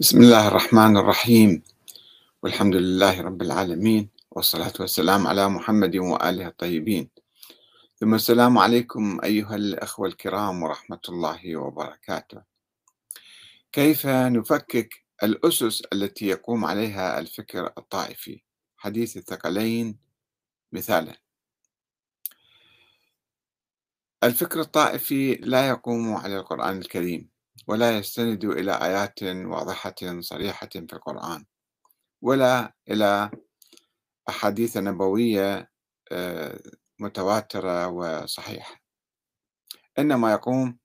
بسم الله الرحمن الرحيم. والحمد لله رب العالمين والصلاة والسلام على محمد وآله الطيبين. ثم السلام عليكم أيها الأخوة الكرام ورحمة الله وبركاته. كيف نفكك الأسس التي يقوم عليها الفكر الطائفي؟ حديث الثقلين مثالا. الفكر الطائفي لا يقوم على القرآن الكريم. ولا يستند إلى آيات واضحة صريحة في القرآن ولا إلى أحاديث نبوية آه، متواترة وصحيحة. إنما يقوم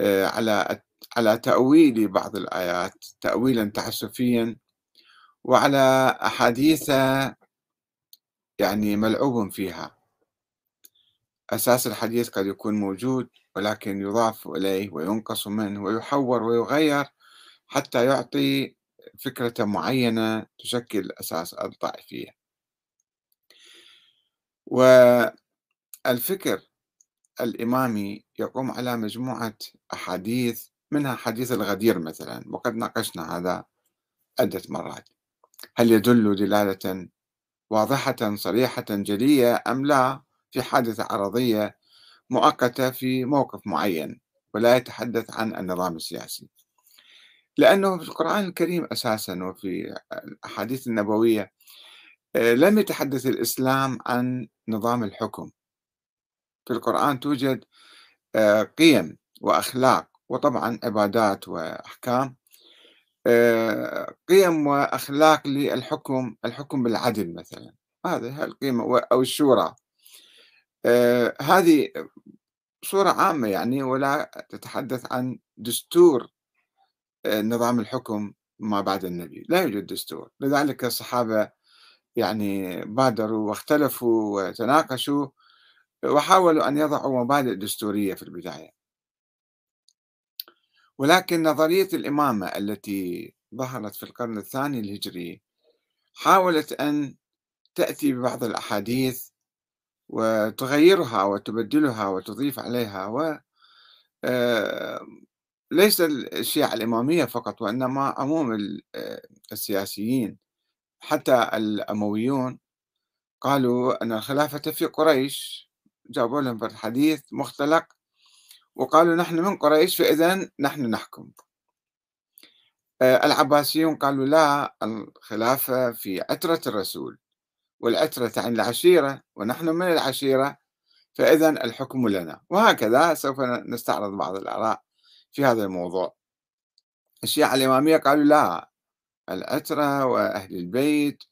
آه، على على تأويل بعض الآيات تأويلا تعسفيا وعلى أحاديث يعني ملعوب فيها. أساس الحديث قد يكون موجود ولكن يضاف إليه وينقص منه ويحور ويغير حتى يعطي فكرة معينة تشكل أساس الطائفية والفكر الإمامي يقوم على مجموعة أحاديث منها حديث الغدير مثلا وقد ناقشنا هذا عدة مرات. هل يدل دلالة واضحة صريحة جلية أم لا؟ في حادثة عرضية مؤقتة في موقف معين ولا يتحدث عن النظام السياسي. لأنه في القرآن الكريم أساسا وفي الأحاديث النبوية آه، لم يتحدث الإسلام عن نظام الحكم. في القرآن توجد آه، قيم وأخلاق وطبعا عبادات وأحكام آه، قيم وأخلاق للحكم الحكم بالعدل مثلا. هذه القيمة أو الشورى. هذه صورة عامة يعني ولا تتحدث عن دستور آه، نظام الحكم ما بعد النبي. لا يوجد دستور. لذلك الصحابة يعني بادروا واختلفوا وتناقشوا وحاولوا أن يضعوا مبادئ دستورية في البداية. ولكن نظرية الإمامة التي ظهرت في القرن الثاني الهجري حاولت أن تأتي ببعض الأحاديث وتغيرها وتبدلها وتضيف عليها و آه، ليس الشيعة الإمامية فقط وإنما عموم آه، السياسيين. حتى الأمويون قالوا أن الخلافة في قريش جابوا لهم الحديث مختلق وقالوا نحن من قريش فإذا نحن نحكم. آه، العباسيون قالوا لا الخلافة في عترة الرسول. والعترة تعني العشيرة ونحن من العشيرة فإذا الحكم لنا. وهكذا سوف نستعرض بعض الآراء في هذا الموضوع. الشيعة الإمامية قالوا لا العترة وأهل البيت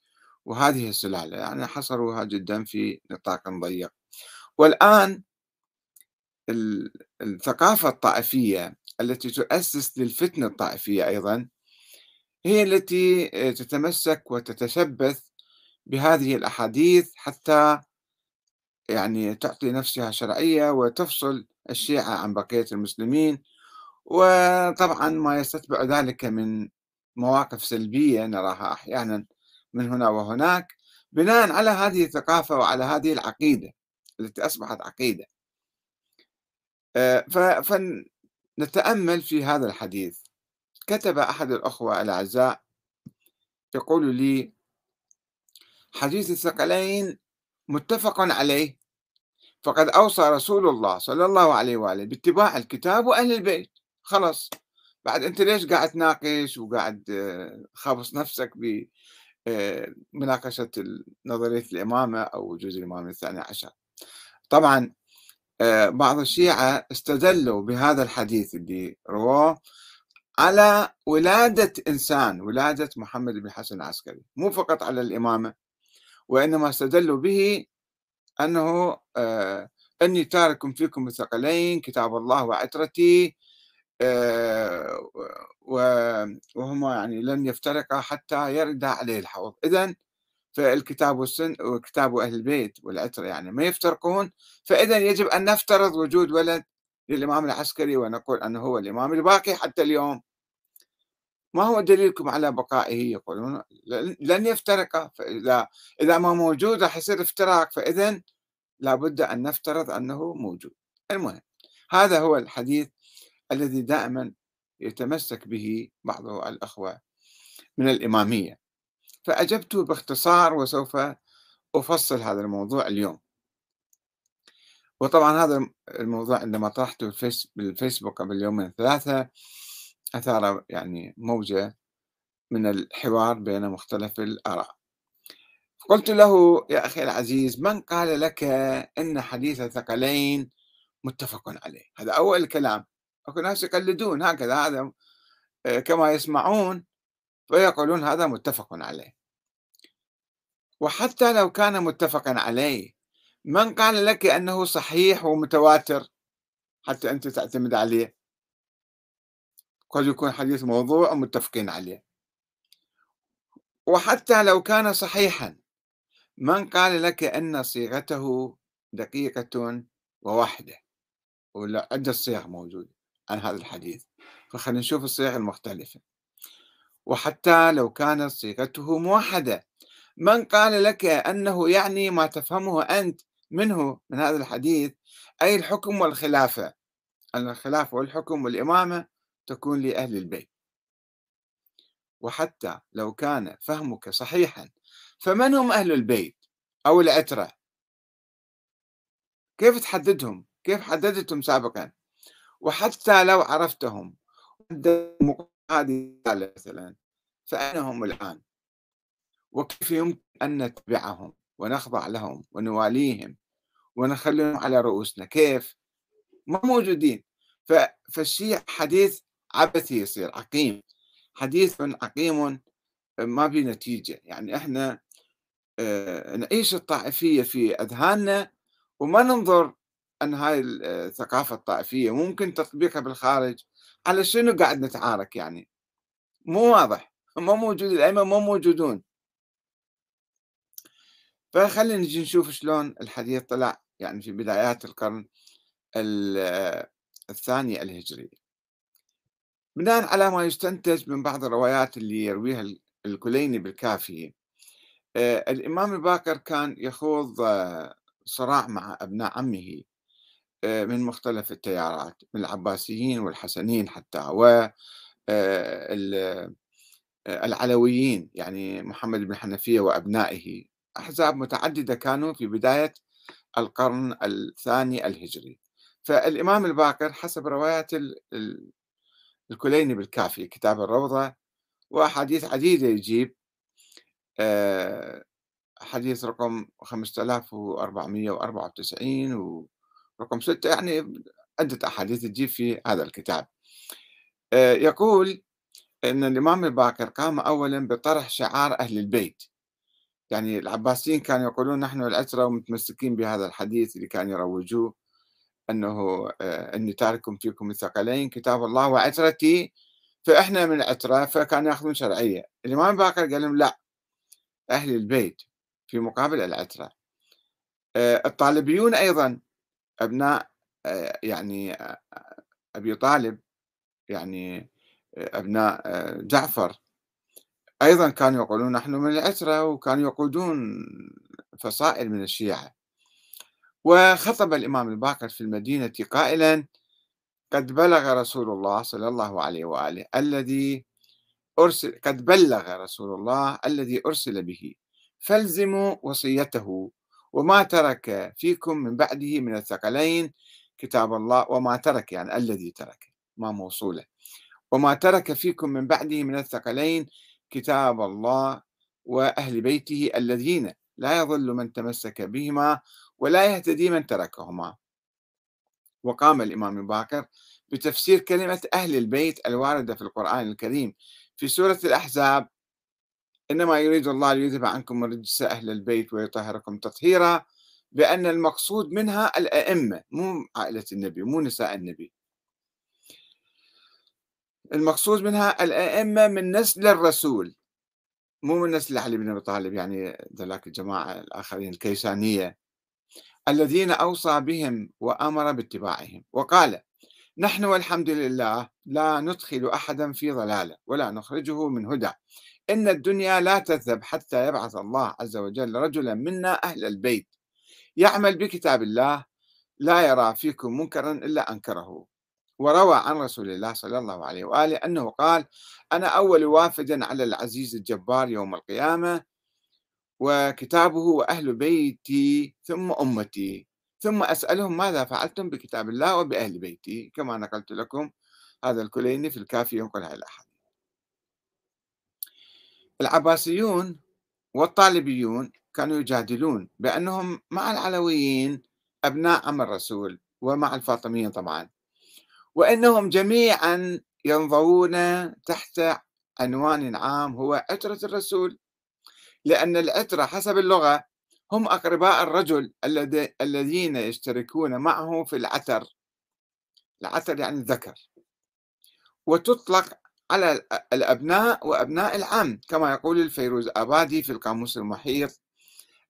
وهذه السلالة يعني حصروها جدا في نطاق ضيق. والآن الثقافة الطائفية التي تؤسس للفتنة الطائفية أيضا هي التي تتمسك وتتشبث بهذه الأحاديث حتى يعني تعطي نفسها شرعية وتفصل الشيعة عن بقية المسلمين. وطبعا ما يستتبع ذلك من مواقف سلبية نراها أحيانا من هنا وهناك بناء على هذه الثقافة وعلى هذه العقيدة التي أصبحت عقيدة. آه، فنتأمل في هذا الحديث. كتب أحد الأخوة الأعزاء يقول لي حديث الثقلين متفق عليه. فقد أوصى رسول الله صلى الله عليه وآله باتباع الكتاب وأهل البيت. خلص بعد أنت ليش قاعد تناقش وقاعد آه، خابص نفسك بمناقشة آه، نظرية الإمامة أو وجود الإمام الثاني عشر؟ طبعا آه، بعض الشيعة استدلوا بهذا الحديث اللي رواه على ولادة إنسان ولادة محمد بن حسن العسكري. مو فقط على الإمامة. وإنما استدلوا به أنه آه أني تارك فيكم الثقلين كتاب الله وعترتي آه وهما يعني لن يفترقا حتى يرد عليه الحوض. إذا فالكتاب والسن وكتاب أهل البيت والعترة يعني ما يفترقون فإذا يجب أن نفترض وجود ولد للإمام العسكري ونقول أنه هو الإمام الباقي حتى اليوم. ما هو دليلكم على بقائه يقولون؟ لن يفترق فإذا إذا ما موجود راح يصير افتراق فإذا لابد أن نفترض أنه موجود. المهم هذا هو الحديث الذي دائما يتمسك به بعض الأخوة من الإمامية. فأجبت باختصار وسوف أفصل هذا الموضوع اليوم. وطبعا هذا الموضوع عندما طرحته بالفيسبوك قبل يومين ثلاثة أثار يعني موجة من الحوار بين مختلف الآراء. قلت له يا أخي العزيز من قال لك أن حديث الثقلين متفق عليه؟ هذا أول كلام. أكو ناس يقلدون هكذا هذا آه، كما يسمعون فيقولون هذا متفق عليه. وحتى لو كان متفقا عليه من قال لك أنه صحيح ومتواتر؟ حتى أنت تعتمد عليه. قد يكون حديث موضوع ومتفقين عليه. وحتى لو كان صحيحا من قال لك أن صيغته دقيقة وواحدة؟ ولا عدة صيغ موجودة عن هذا الحديث؟ فخلينا نشوف الصيغ المختلفة. وحتى لو كانت صيغته موحدة من قال لك أنه يعني ما تفهمه أنت منه من هذا الحديث أي الحكم والخلافة؟ أن الخلافة والحكم والإمامة تكون لأهل البيت. وحتى لو كان فهمك صحيحا فمن هم أهل البيت أو العترة؟ كيف تحددهم؟ كيف حددتهم سابقا؟ وحتى لو عرفتهم مثلا فأين هم الآن؟ وكيف يمكن أن نتبعهم ونخضع لهم ونواليهم ونخليهم على رؤوسنا؟ كيف؟ ما موجودين. فالشيء حديث عبثي يصير عقيم. حديث عقيم ما في نتيجة. يعني إحنا نعيش الطائفية في أذهاننا وما ننظر أن هاي الثقافة الطائفية ممكن تطبيقها بالخارج على شنو قاعد نتعارك يعني. مو واضح. ما موجود الأئمة ما موجودون. فخلينا نجي نشوف شلون الحديث طلع يعني في بدايات القرن الثاني الهجري بناء على ما يستنتج من بعض الروايات اللي يرويها الكليني بالكافي الإمام الباكر كان يخوض صراع مع أبناء عمه من مختلف التيارات من العباسيين والحسنيين حتى و العلويين يعني محمد بن حنفية وأبنائه. أحزاب متعددة كانوا في بداية القرن الثاني الهجري. فالإمام الباقر حسب روايات الكليني بالكافي كتاب الروضة وأحاديث عديدة يجيب. آه، حديث رقم 5494 ورقم 6 يعني عدة أحاديث تجيب في هذا الكتاب. آه، يقول أن الإمام الباقر قام أولا بطرح شعار أهل البيت. يعني العباسيين كانوا يقولون نحن العترة ومتمسكين بهذا الحديث اللي كانوا يروجوه. أنه آه، أني تارك فيكم الثقلين كتاب الله وعترتي فإحنا من العترة فكانوا يأخذون شرعية. الإمام باكر قال لهم لا أهل البيت في مقابل العترة. آه، الطالبيون أيضا أبناء آه، يعني أبي طالب يعني أبناء جعفر. أيضا كانوا يقولون نحن من العترة وكانوا يقودون فصائل من الشيعة. وخطب الإمام الباقر في المدينة قائلا قد بلغ رسول الله صلى الله عليه وآله الذي أرسل قد بلغ رسول الله الذي أرسل به فالزموا وصيته وما ترك فيكم من بعده من الثقلين كتاب الله وما ترك يعني الذي ترك ما موصوله. وما ترك فيكم من بعده من الثقلين كتاب الله وأهل بيته الذين لا يضل من تمسك بهما ولا يهتدي من تركهما. وقام الإمام الباكر بتفسير كلمة أهل البيت الواردة في القرآن الكريم في سورة الأحزاب إنما يريد الله ليذهب عنكم الرجس أهل البيت ويطهركم تطهيرا بأن المقصود منها الأئمة مو عائلة النبي مو نساء النبي. المقصود منها الأئمة من نسل الرسول مو من نسل علي بن أبي طالب يعني ذلك الجماعة الآخرين الكيسانية. الذين أوصى بهم وأمر باتباعهم. وقال نحن والحمد لله لا ندخل أحدا في ضلالة ولا نخرجه من هدى. إن الدنيا لا تذهب حتى يبعث الله عز وجل رجلا منا أهل البيت. يعمل بكتاب الله لا يرى فيكم منكرا إلا أنكره. وروى عن رسول الله صلى الله عليه وآله أنه قال أنا أول وافد على العزيز الجبار يوم القيامة وكتابه وأهل بيتي ثم أمتي. ثم أسألهم ماذا فعلتم بكتاب الله وبأهل بيتي كما نقلت لكم هذا الكليني في الكافي ينقل هذه الأحاديث. العباسيون والطالبيون كانوا يجادلون بأنهم مع العلويين أبناء عم الرسول ومع الفاطميين طبعا. وأنهم جميعا ينضوون تحت عنوان عام هو عترة الرسول. لأن العترة حسب اللغة هم أقرباء الرجل الذين يشتركون معه في العتر العتر يعني الذكر. وتطلق على الأبناء وأبناء العم كما يقول الفيروز آبادي في القاموس المحيط.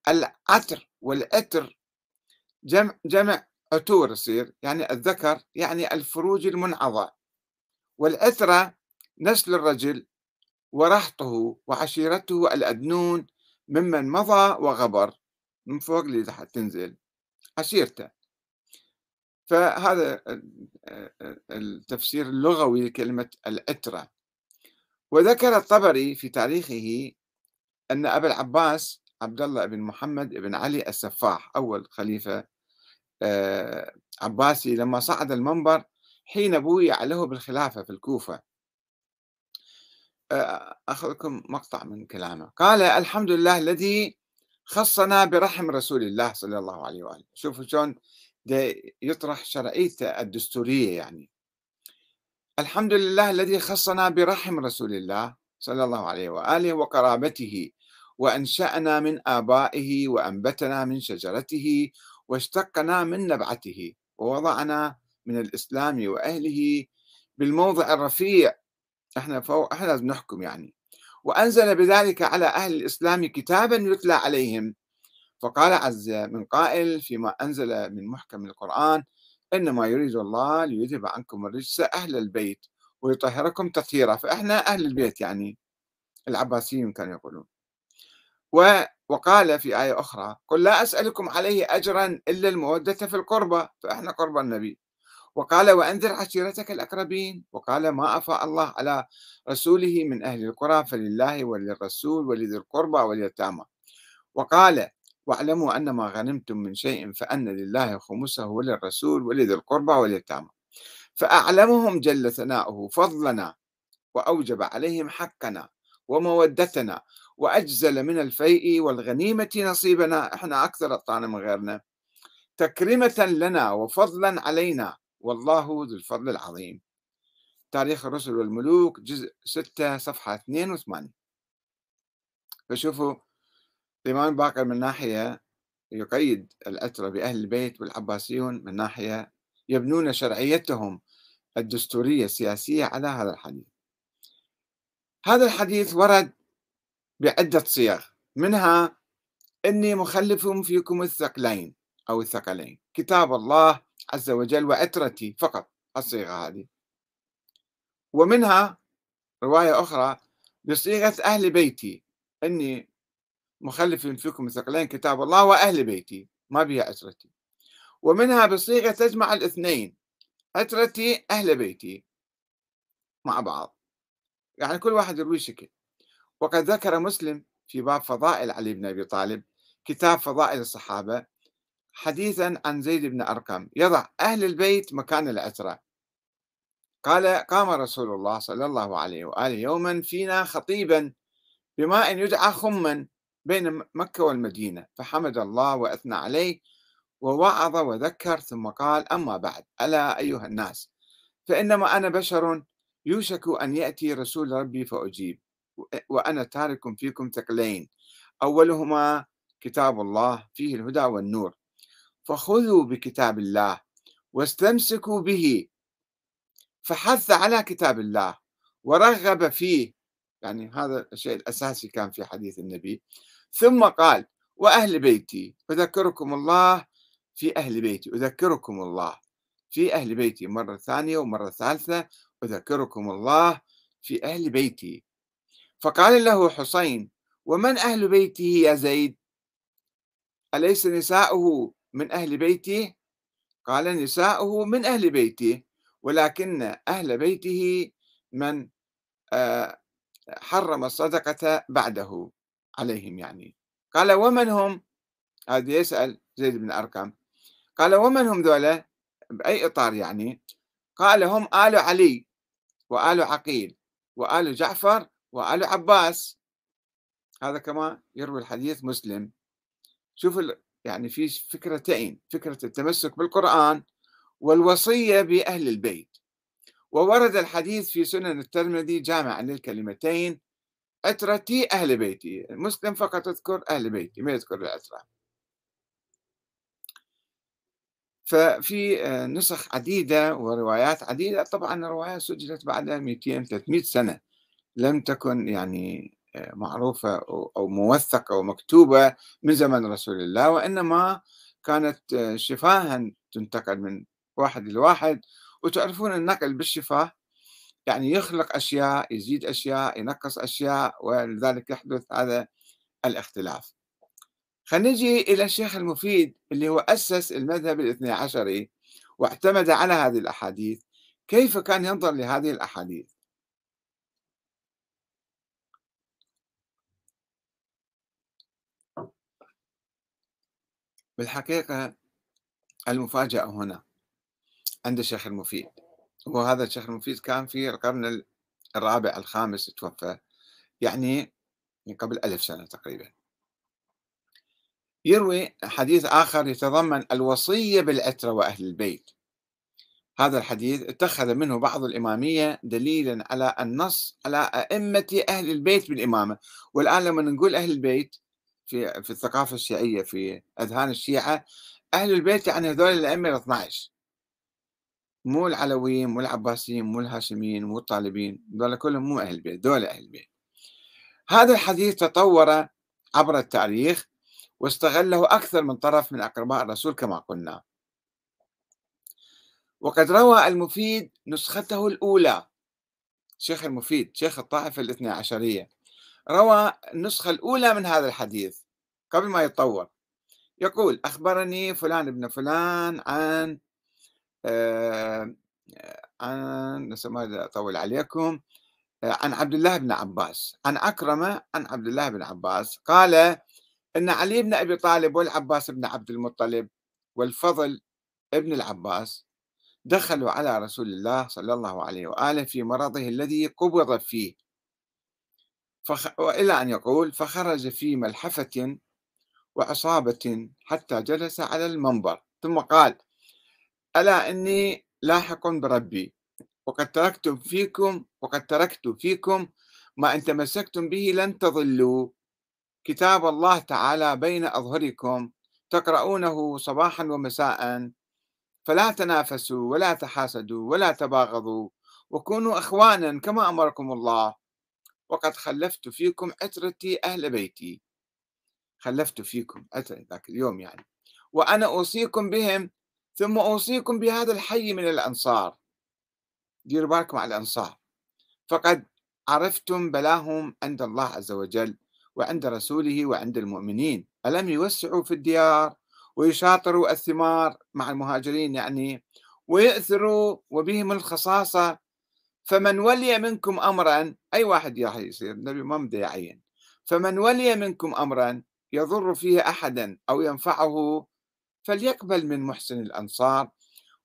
العتر والعتر جمع, جمع عتور يصير يعني الذكر يعني الفروج المنعضة. والعترة نسل الرجل ورهطه وعشيرته الأدنون ممن مضى وغبر من فوق لتحت تنزل عشيرته. فهذا التفسير اللغوي لكلمة العترة وذكر الطبري في تاريخه أن أبا العباس عبد الله بن محمد بن علي السفاح أول خليفة آه، عباسي لما صعد المنبر حين بويع له بالخلافة في الكوفة. أخذ لكم مقطع من كلامه. قال الحمد لله الذي خصنا برحم رسول الله صلى الله عليه وآله. شوفوا شلون يطرح شرعيته الدستورية يعني. الحمد لله الذي خصنا برحم رسول الله صلى الله عليه وآله وقرابته وأنشأنا من آبائه وأنبتنا من شجرته واشتقنا من نبعته ووضعنا من الإسلام وأهله بالموضع الرفيع إحنا فوق إحنا لازم نحكم يعني. وأنزل بذلك على أهل الإسلام كتابا يتلى عليهم. فقال عز من قائل فيما أنزل من محكم القرآن إنما يريد الله ليذهب عنكم الرجس أهل البيت ويطهركم تطهيرا. فإحنا أهل البيت يعني العباسيين كانوا يقولون. وقال في آية أخرى قل لا أسألكم عليه أجرا إلا المودة في القربى فإحنا قرب النبي. وقال وأنذر عشيرتك الأقربين. وقال ما أفاء الله على رسوله من أهل القرى فلله وللرسول ولذي القربى واليتامى. وقال واعلموا أن ما غنمتم من شيء فأن لله خمسه وللرسول ولذي القربى واليتامى. فأعلمهم جل ثناؤه فضلنا وأوجب عليهم حقنا ومودتنا وأجزل من الفيء والغنيمة نصيبنا. إحنا أكثر الطعنة من غيرنا. تكرمة لنا وفضلا علينا. والله ذو الفضل العظيم. تاريخ الرسل والملوك جزء 6 صفحة 82 فشوفوا الإمام باقر من ناحية يقيد الأترة بأهل البيت والعباسيون من ناحية يبنون شرعيتهم الدستورية السياسية على هذا الحديث. هذا الحديث ورد بعدة صيغ. منها إني مخلف فيكم الثقلين أو الثقلين. كتاب الله عز وجل وعترتي فقط الصيغة هذه. ومنها رواية أخرى بصيغة أهل بيتي. إني مخلف فيكم الثقلين كتاب الله وأهل بيتي ما بها عترتي ومنها بصيغة تجمع الاثنين عترتي أهل بيتي مع بعض. يعني كل واحد يروي شكل. وقد ذكر مسلم في باب فضائل علي بن أبي طالب كتاب فضائل الصحابة حديثا عن زيد بن أرقم. يضع أهل البيت مكان العترة قال قام رسول الله صلى الله عليه وآله يوما فينا خطيبا بماء يدعى خما بين مكة والمدينة فحمد الله وأثنى عليه ووعظ وذكر ثم قال أما بعد ألا أيها الناس فإنما أنا بشر يوشك أن يأتي رسول ربي فأجيب وأنا تارك فيكم ثقلين. أولهما كتاب الله فيه الهدى والنور. فخذوا بكتاب الله واستمسكوا به. فحث على كتاب الله ورغب فيه. يعني هذا الشيء الأساسي كان في حديث النبي. ثم قال وأهل بيتي أذكركم الله في أهل بيتي أذكركم الله في أهل بيتي مرة ثانية ومرة ثالثة أذكركم الله في أهل بيتي. فقال له حسين ومن أهل بيته يا زيد؟ أليس نساؤه؟ من أهل بيته قال نساؤه من أهل بيته ولكن أهل بيته من آه، حرم الصدقة بعده عليهم يعني. قال ومن هم؟ هذا يسأل زيد بن أرقم. قال ومن هم ذولا؟ بأي إطار يعني؟ قال هم آل علي وآل عقيل وآل جعفر وآل عباس. هذا كما يروي الحديث مسلم. شوف يعني في فكرتين فكرة التمسك بالقرآن والوصية بأهل البيت. وورد الحديث في سنن الترمذي جامعا للكلمتين عترتي أهل بيتي مسلم فقط يذكر أهل بيتي ما يذكر العترة ففي آه، نسخ عديدة وروايات عديدة طبعا الروايات سجلت بعد 200 300 سنة لم تكن يعني معروفة أو موثقة ومكتوبة من زمن رسول الله وإنما كانت آه، شفاها تنتقل من واحد لواحد وتعرفون النقل بالشفاة. يعني يخلق أشياء يزيد أشياء ينقص أشياء ولذلك يحدث هذا الاختلاف. خلينا نجي إلى الشيخ المفيد اللي هو أسس المذهب الاثني عشري واعتمد على هذه الأحاديث. كيف كان ينظر لهذه الأحاديث؟ بالحقيقة المفاجأة هنا عند الشيخ المفيد وهذا الشيخ المفيد كان في القرن الرابع الخامس توفى يعني قبل ألف سنة تقريبا. يروي حديث آخر يتضمن الوصية بالعترة وأهل البيت. هذا الحديث اتخذ منه بعض الإمامية دليلا على النص على أئمة أهل البيت بالإمامة. والآن لما نقول أهل البيت في في الثقافة الشيعية في أذهان الشيعة أهل البيت يعني هذول الأئمة ال 12 مو العلويين مو العباسيين مو الهاشميين مو الطالبين دول كلهم مو أهل البيت دول أهل البيت. هذا الحديث تطور عبر التاريخ واستغله أكثر من طرف من أقرباء الرسول كما قلنا. وقد روى المفيد نسخته الأولى. شيخ المفيد شيخ الطائفة الاثنى عشرية. روى النسخة الأولى من هذا الحديث قبل ما يتطور. يقول أخبرني فلان ابن فلان عن عن ما أطول عليكم عن عبد الله بن عباس عن أكرمة عن عبد الله بن عباس قال أن علي بن أبي طالب والعباس بن عبد المطلب والفضل ابن العباس دخلوا على رسول الله صلى الله عليه وآله في مرضه الذي قبض فيه فخ... وإلى أن يقول فخرج في ملحفة وعصابة حتى جلس على المنبر. ثم قال ألا إني لاحق بربي وقد تركت فيكم وقد تركت فيكم ما إن تمسكتم به لن تضلوا. كتاب الله تعالى بين أظهركم تقرؤونه صباحا ومساء فلا تنافسوا ولا تحاسدوا ولا تباغضوا وكونوا أخوانا كما أمركم الله. وقد خلفت فيكم عترتي أهل بيتي. خلفت فيكم عترة ذاك اليوم يعني. وأنا أوصيكم بهم ثم أوصيكم بهذا الحي من الأنصار. ديروا بالكم على الأنصار. فقد عرفتم بلاهم عند الله عز وجل وعند رسوله وعند المؤمنين. ألم يوسعوا في الديار ويشاطروا الثمار مع المهاجرين يعني ويأثروا وبهم الخصاصة فمن ولي منكم أمرا أي واحد راح يصير النبي ما بده يعين. فمن ولي منكم أمرا يضر فيه أحدا أو ينفعه فليقبل من محسن الأنصار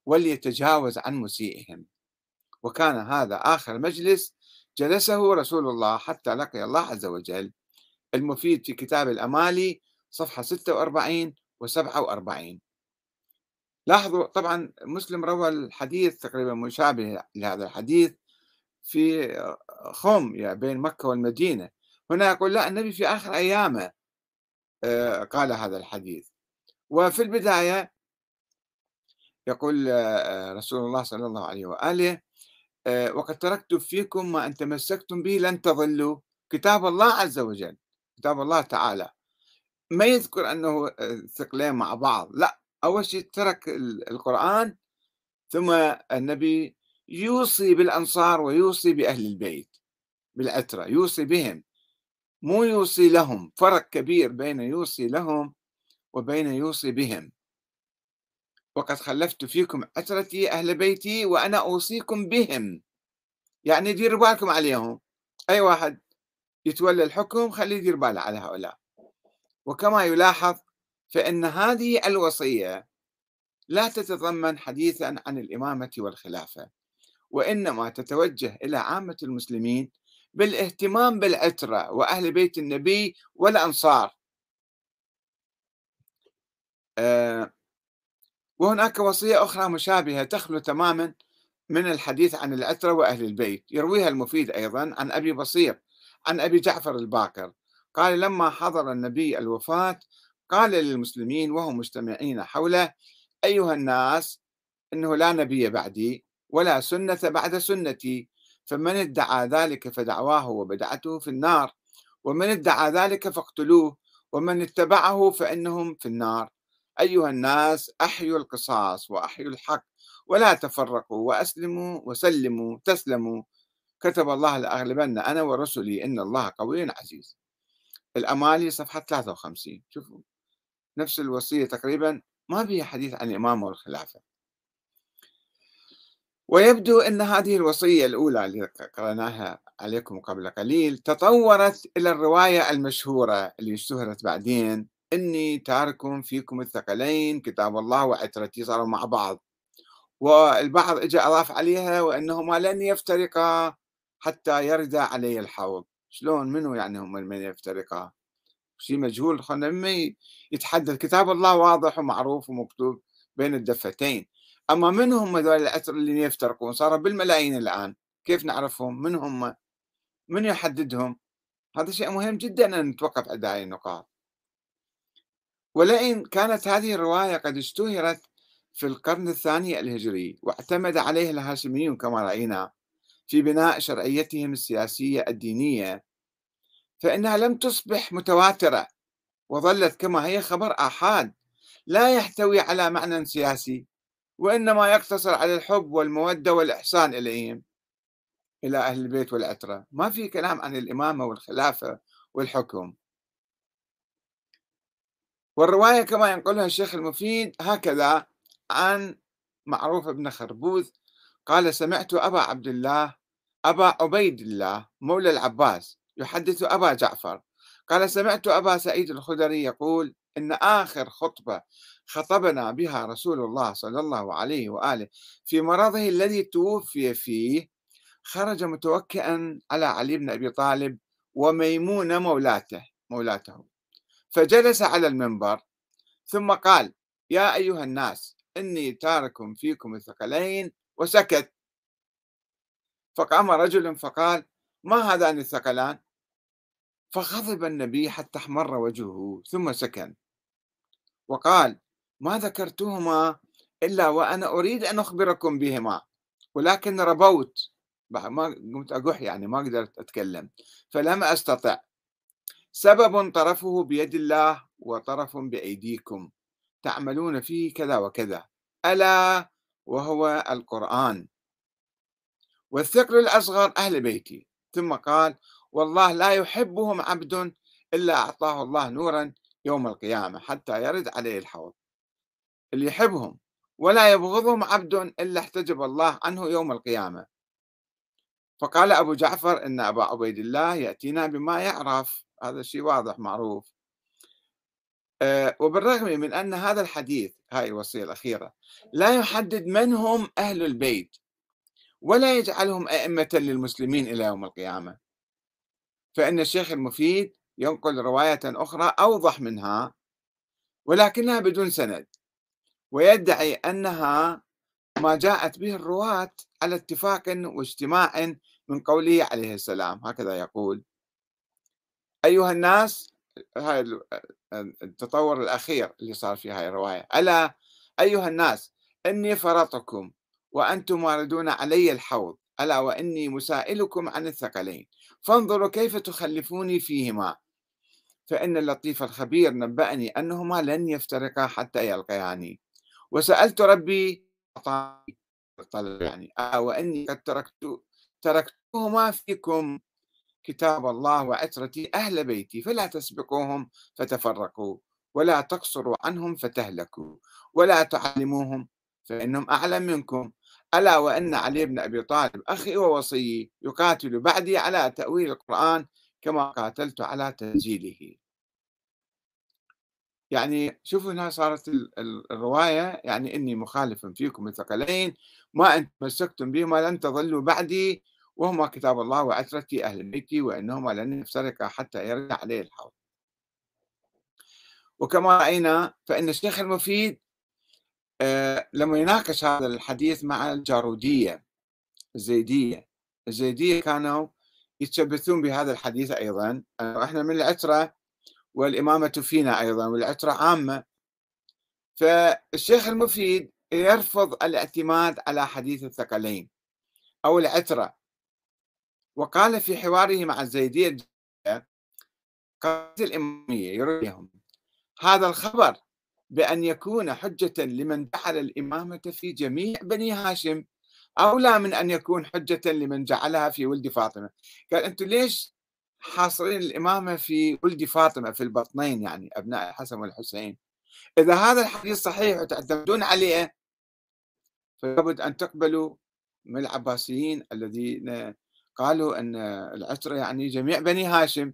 وليتجاوز عن مسيئهم. وكان هذا آخر مجلس جلسه رسول الله حتى لقي الله عز وجل المفيد في كتاب الأمالي صفحة 46 و 47 لاحظوا طبعا مسلم روى الحديث تقريبا مشابه لهذا الحديث في خم يعني بين مكة والمدينة. هنا يقول لا النبي في آخر أيامه آه، قال هذا الحديث. وفي البداية يقول آه، رسول الله صلى الله عليه وآله آه، وقد تركت فيكم ما أن تمسكتم به لن تضلوا. كتاب الله عز وجل كتاب الله تعالى. ما يذكر أنه ثقلين مع بعض لا. أول شيء ترك القرآن ثم النبي يوصي بالأنصار ويوصي بأهل البيت بالعترة يوصي بهم. مو يوصي لهم فرق كبير بين يوصي لهم وبين يوصي بهم. وقد خلفت فيكم عترتي أهل بيتي وأنا أوصيكم بهم. يعني ديروا بالكم عليهم. أي واحد يتولى الحكم خليه يدير باله على هؤلاء. وكما يلاحظ فإن هذه الوصية لا تتضمن حديثا عن الإمامة والخلافة. وإنما تتوجه إلى عامة المسلمين بالاهتمام بالعترة وأهل بيت النبي والأنصار. آه، وهناك وصية أخرى مشابهة تخلو تماما من الحديث عن العترة وأهل البيت يرويها المفيد أيضا عن أبي بصير عن أبي جعفر الباكر قال لما حضر النبي الوفاة قال للمسلمين وهم مجتمعين حوله أيها الناس إنه لا نبي بعدي ولا سنة بعد سنتي. فمن ادعى ذلك فدعواه وبدعته في النار. ومن ادعى ذلك فاقتلوه. ومن اتبعه فإنهم في النار. أيها الناس أحيوا القصاص وأحيوا الحق ولا تفرقوا وأسلموا وسلموا تسلموا. كتب الله لأغلبن أنا ورسلي إن الله قوي عزيز. الأمالي صفحة 53 شوفوا نفس الوصية تقريبا. ما فيها حديث عن الإمامة والخلافة. ويبدو أن هذه الوصية الأولى اللي قرأناها عليكم قبل قليل تطورت إلى الرواية المشهورة اللي اشتهرت بعدين. إني تارك فيكم الثقلين كتاب الله وعترتي صاروا مع بعض. والبعض اجى أضاف عليها وأنهما لن يفترقا حتى يرد علي الحوض. شلون؟ منو يعني هم من يفترقا؟ شيء مجهول؟ خلنا يتحدث. كتاب الله واضح ومعروف ومكتوب. بين الدفتين. أما من هم ذول العتر اللي يفترقون؟ صاروا بالملايين الآن. كيف نعرفهم؟ من هم؟ من يحددهم؟ هذا شيء مهم جدا أن نتوقف عند هذه النقاط. ولئن كانت هذه الرواية قد اشتهرت في القرن الثاني الهجري واعتمد عليها الهاشميون كما رأينا في بناء شرعيتهم السياسية الدينية فإنها لم تصبح متواترة وظلت كما هي خبر آحاد. لا يحتوي على معنى سياسي وإنما يقتصر على الحب والمودة والإحسان إليهم إلى أهل البيت والعترة ما في كلام عن الإمامة والخلافة والحكم. والرواية كما ينقلها الشيخ المفيد هكذا عن معروف بن خربوذ قال سمعت أبا عبد الله أبا عبيد الله مولى العباس يحدث أبا جعفر. قال سمعت أبا سعيد الخدري يقول إن آخر خطبة خطبنا بها رسول الله صلى الله عليه وآله في مرضه الذي توفي فيه خرج متوكئا على علي بن أبي طالب وميمونة مولاته مولاته. فجلس على المنبر ثم قال يا أيها الناس إني تارك فيكم الثقلين وسكت. فقام رجل فقال ما هذان الثقلان؟ فغضب النبي حتى احمر وجهه ثم سكن. وقال ما ذكرتهما إلا وأنا أريد أن أخبركم بهما ولكن ربوت. ما قمت أقح يعني ما قدرت أتكلم. فلم أستطع. سبب طرفه بيد الله وطرف بأيديكم تعملون فيه كذا وكذا ألا وهو القرآن. والثقل الأصغر أهل بيتي. ثم قال والله لا يحبهم عبد إلا أعطاه الله نورا يوم القيامة حتى يرد عليه الحوض. اللي يحبهم ولا يبغضهم عبد إلا احتجب الله عنه يوم القيامة. فقال أبو جعفر إن أبا عبيد الله يأتينا بما يعرف. هذا شيء واضح معروف. آه، وبالرغم من أن هذا الحديث هاي الوصية الأخيرة لا يحدد من هم أهل البيت ولا يجعلهم أئمة للمسلمين إلى يوم القيامة. فإن الشيخ المفيد ينقل رواية أخرى أوضح منها ولكنها بدون سند ويدعي أنها ما جاءت به الرواة على اتفاق واجتماع من قوله عليه السلام. هكذا يقول أيها الناس هاي التطور الأخير اللي صار في هاي الرواية. ألا أيها الناس إني فرطكم وأنتم واردون علي الحوض. ألا وإني مسائلكم عن الثقلين. فانظروا كيف تخلفوني فيهما. فإن اللطيف الخبير نبأني أنهما لن يفترقا حتى يلقياني. وسألت ربي أعطاني يعني آه وإني قد تركت تركتهما فيكم. كتاب الله وعترتي أهل بيتي فلا تسبقوهم فتفرقوا ولا تقصروا عنهم فتهلكوا ولا تعلموهم فإنهم أعلم منكم. ألا وأن علي بن أبي طالب أخي ووصيي يقاتل بعدي على تأويل القرآن كما قاتلت على تنزيله يعني شوفوا هنا صارت الرواية يعني إني مخالف فيكم الثقلين ما أن تمسكتم بهما لن تضلوا بعدي وهما كتاب الله وعترتي أهل بيتي وإنهما لن يفترقا حتى يرجع عليه الحوض. وكما رأينا فإن الشيخ المفيد لما يناقش هذا الحديث مع الجارودية الزيدية الزيدية كانوا يتشبثون بهذا الحديث أيضا. إحنا من العترة والإمامة فينا أيضا والعترة عامة. فالشيخ المفيد يرفض الاعتماد على حديث الثقلين أو العترة. وقال في حواره مع الزيدية قالت الإمامية يريهم هذا الخبر بأن يكون حجة لمن جعل الإمامة في جميع بني هاشم أولى من أن يكون حجة لمن جعلها في ولد فاطمة. قال أنتم ليش حاصرين الإمامة في ولد فاطمة في البطنين يعني أبناء الحسن والحسين؟ إذا هذا الحديث صحيح وتعتمدون عليه فلابد أن تقبلوا من العباسيين الذين قالوا أن العترة يعني جميع بني هاشم.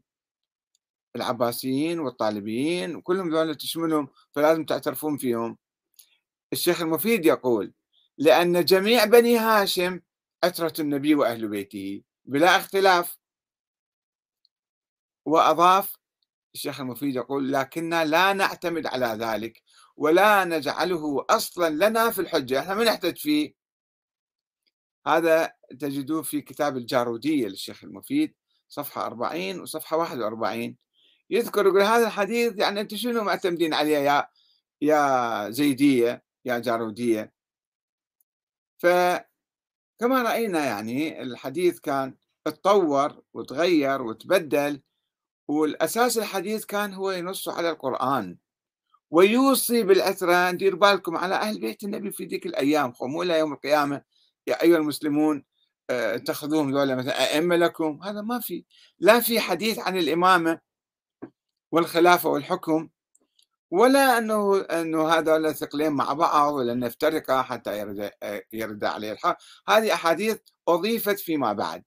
العباسيين والطالبيين وكلهم ذولا تشملهم فلازم تعترفون فيهم. الشيخ المفيد يقول لأن جميع بني هاشم عترة النبي وأهل بيته بلا اختلاف. وأضاف الشيخ المفيد يقول لكننا لا نعتمد على ذلك ولا نجعله أصلا لنا في الحجة إحنا ما نحتج فيه. هذا تجدوه في كتاب الجارودية للشيخ المفيد صفحة 40 وصفحة 41 يذكر يقول هذا الحديث يعني أنتم شنو معتمدين عليه يا يا زيدية يا جارودية؟ فكما رأينا يعني الحديث كان اتطور وتغير وتبدل والأساس الحديث كان هو ينص على القرآن ويوصي بالعترة دير بالكم على أهل بيت النبي في ذيك الأيام مو إلى يوم القيامة. يا أيها المسلمون آه، اتخذوهم ذولا مثلا أئمة لكم. هذا ما في لا في حديث عن الإمامة والخلافة والحكم ولا أنه أنه هذول الثقلين مع بعض ولا نفترقا حتى يرد يرد عليه الحق هذه أحاديث أضيفت فيما بعد.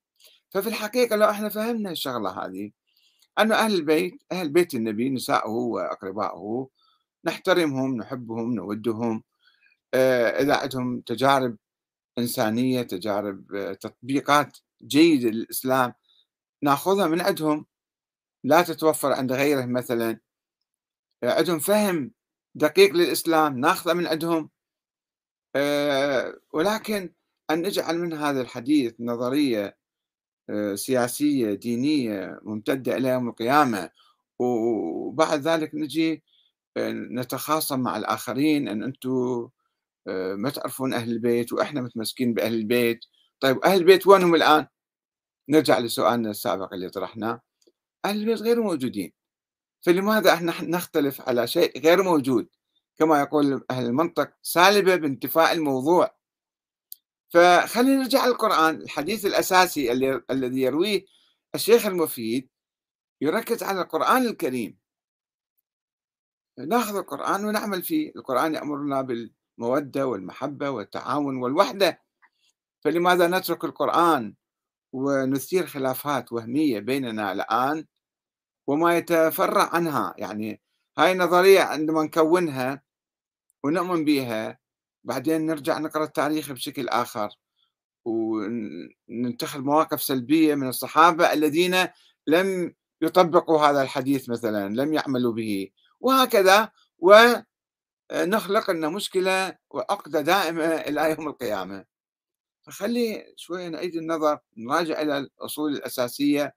ففي الحقيقة لو إحنا فهمنا الشغلة هذه أنه أهل البيت أهل بيت النبي نساءه وأقربائه نحترمهم نحبهم نودهم آه، إذا عندهم تجارب إنسانية تجارب آه، تطبيقات جيدة للإسلام نأخذها من عندهم. لا تتوفر عند غيرهم مثلا. عندهم فهم دقيق للإسلام ناخذه من عندهم. آه، ولكن أن نجعل من هذا الحديث نظرية آه، سياسية دينية ممتدة إلى يوم القيامة وبعد ذلك نجي آه، نتخاصم مع الآخرين أن أنتم ما تعرفون أهل البيت وإحنا متمسكين بأهل البيت. طيب أهل البيت وينهم الآن؟ نرجع لسؤالنا السابق اللي طرحناه. أهل البيت غير موجودين. فلماذا إحنا نختلف على شيء غير موجود؟ كما يقول أهل المنطق سالبة بانتفاء الموضوع. فخلينا نرجع للقرآن الحديث الأساسي الذي يرويه الشيخ المفيد يركز على القرآن الكريم. نأخذ القرآن ونعمل فيه. القرآن يأمرنا بالمودة والمحبة والتعاون والوحدة. فلماذا نترك القرآن ونثير خلافات وهمية بيننا الآن وما يتفرع عنها. يعني هاي النظرية عندما نكونها ونؤمن بها بعدين نرجع نقرأ التاريخ بشكل آخر ونتخذ مواقف سلبية من الصحابة الذين لم يطبقوا هذا الحديث مثلا لم يعملوا به. وهكذا ونخلق لنا مشكلة وعقدة دائمة إلى يوم القيامة. فخلي شوية نعيد النظر نراجع إلى الأصول الأساسية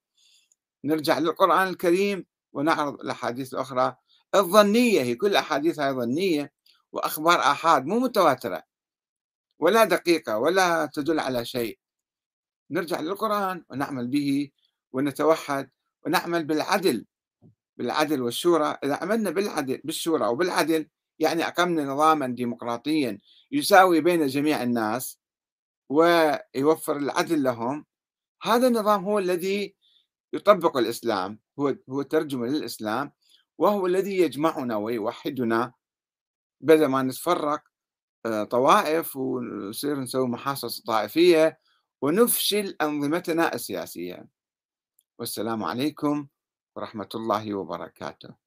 نرجع للقرآن الكريم ونعرض الأحاديث الأخرى. الظنية هي كل أحاديثها ظنية وأخبار آحاد مو متواترة ولا دقيقة ولا تدل على شيء. نرجع للقرآن ونعمل به ونتوحد ونعمل بالعدل بالعدل والشورى. إذا عملنا بالعدل بالشورى وبالعدل يعني أقمنا نظاما ديمقراطيا يساوي بين جميع الناس ويوفر العدل لهم. هذا النظام هو الذي يطبق الإسلام هو هو ترجمة للإسلام وهو الذي يجمعنا ويوحدنا. بدل ما نتفرق آه، طوائف ونصير نسوي محاصص طائفية ونفشل أنظمتنا السياسية. والسلام عليكم ورحمة الله وبركاته.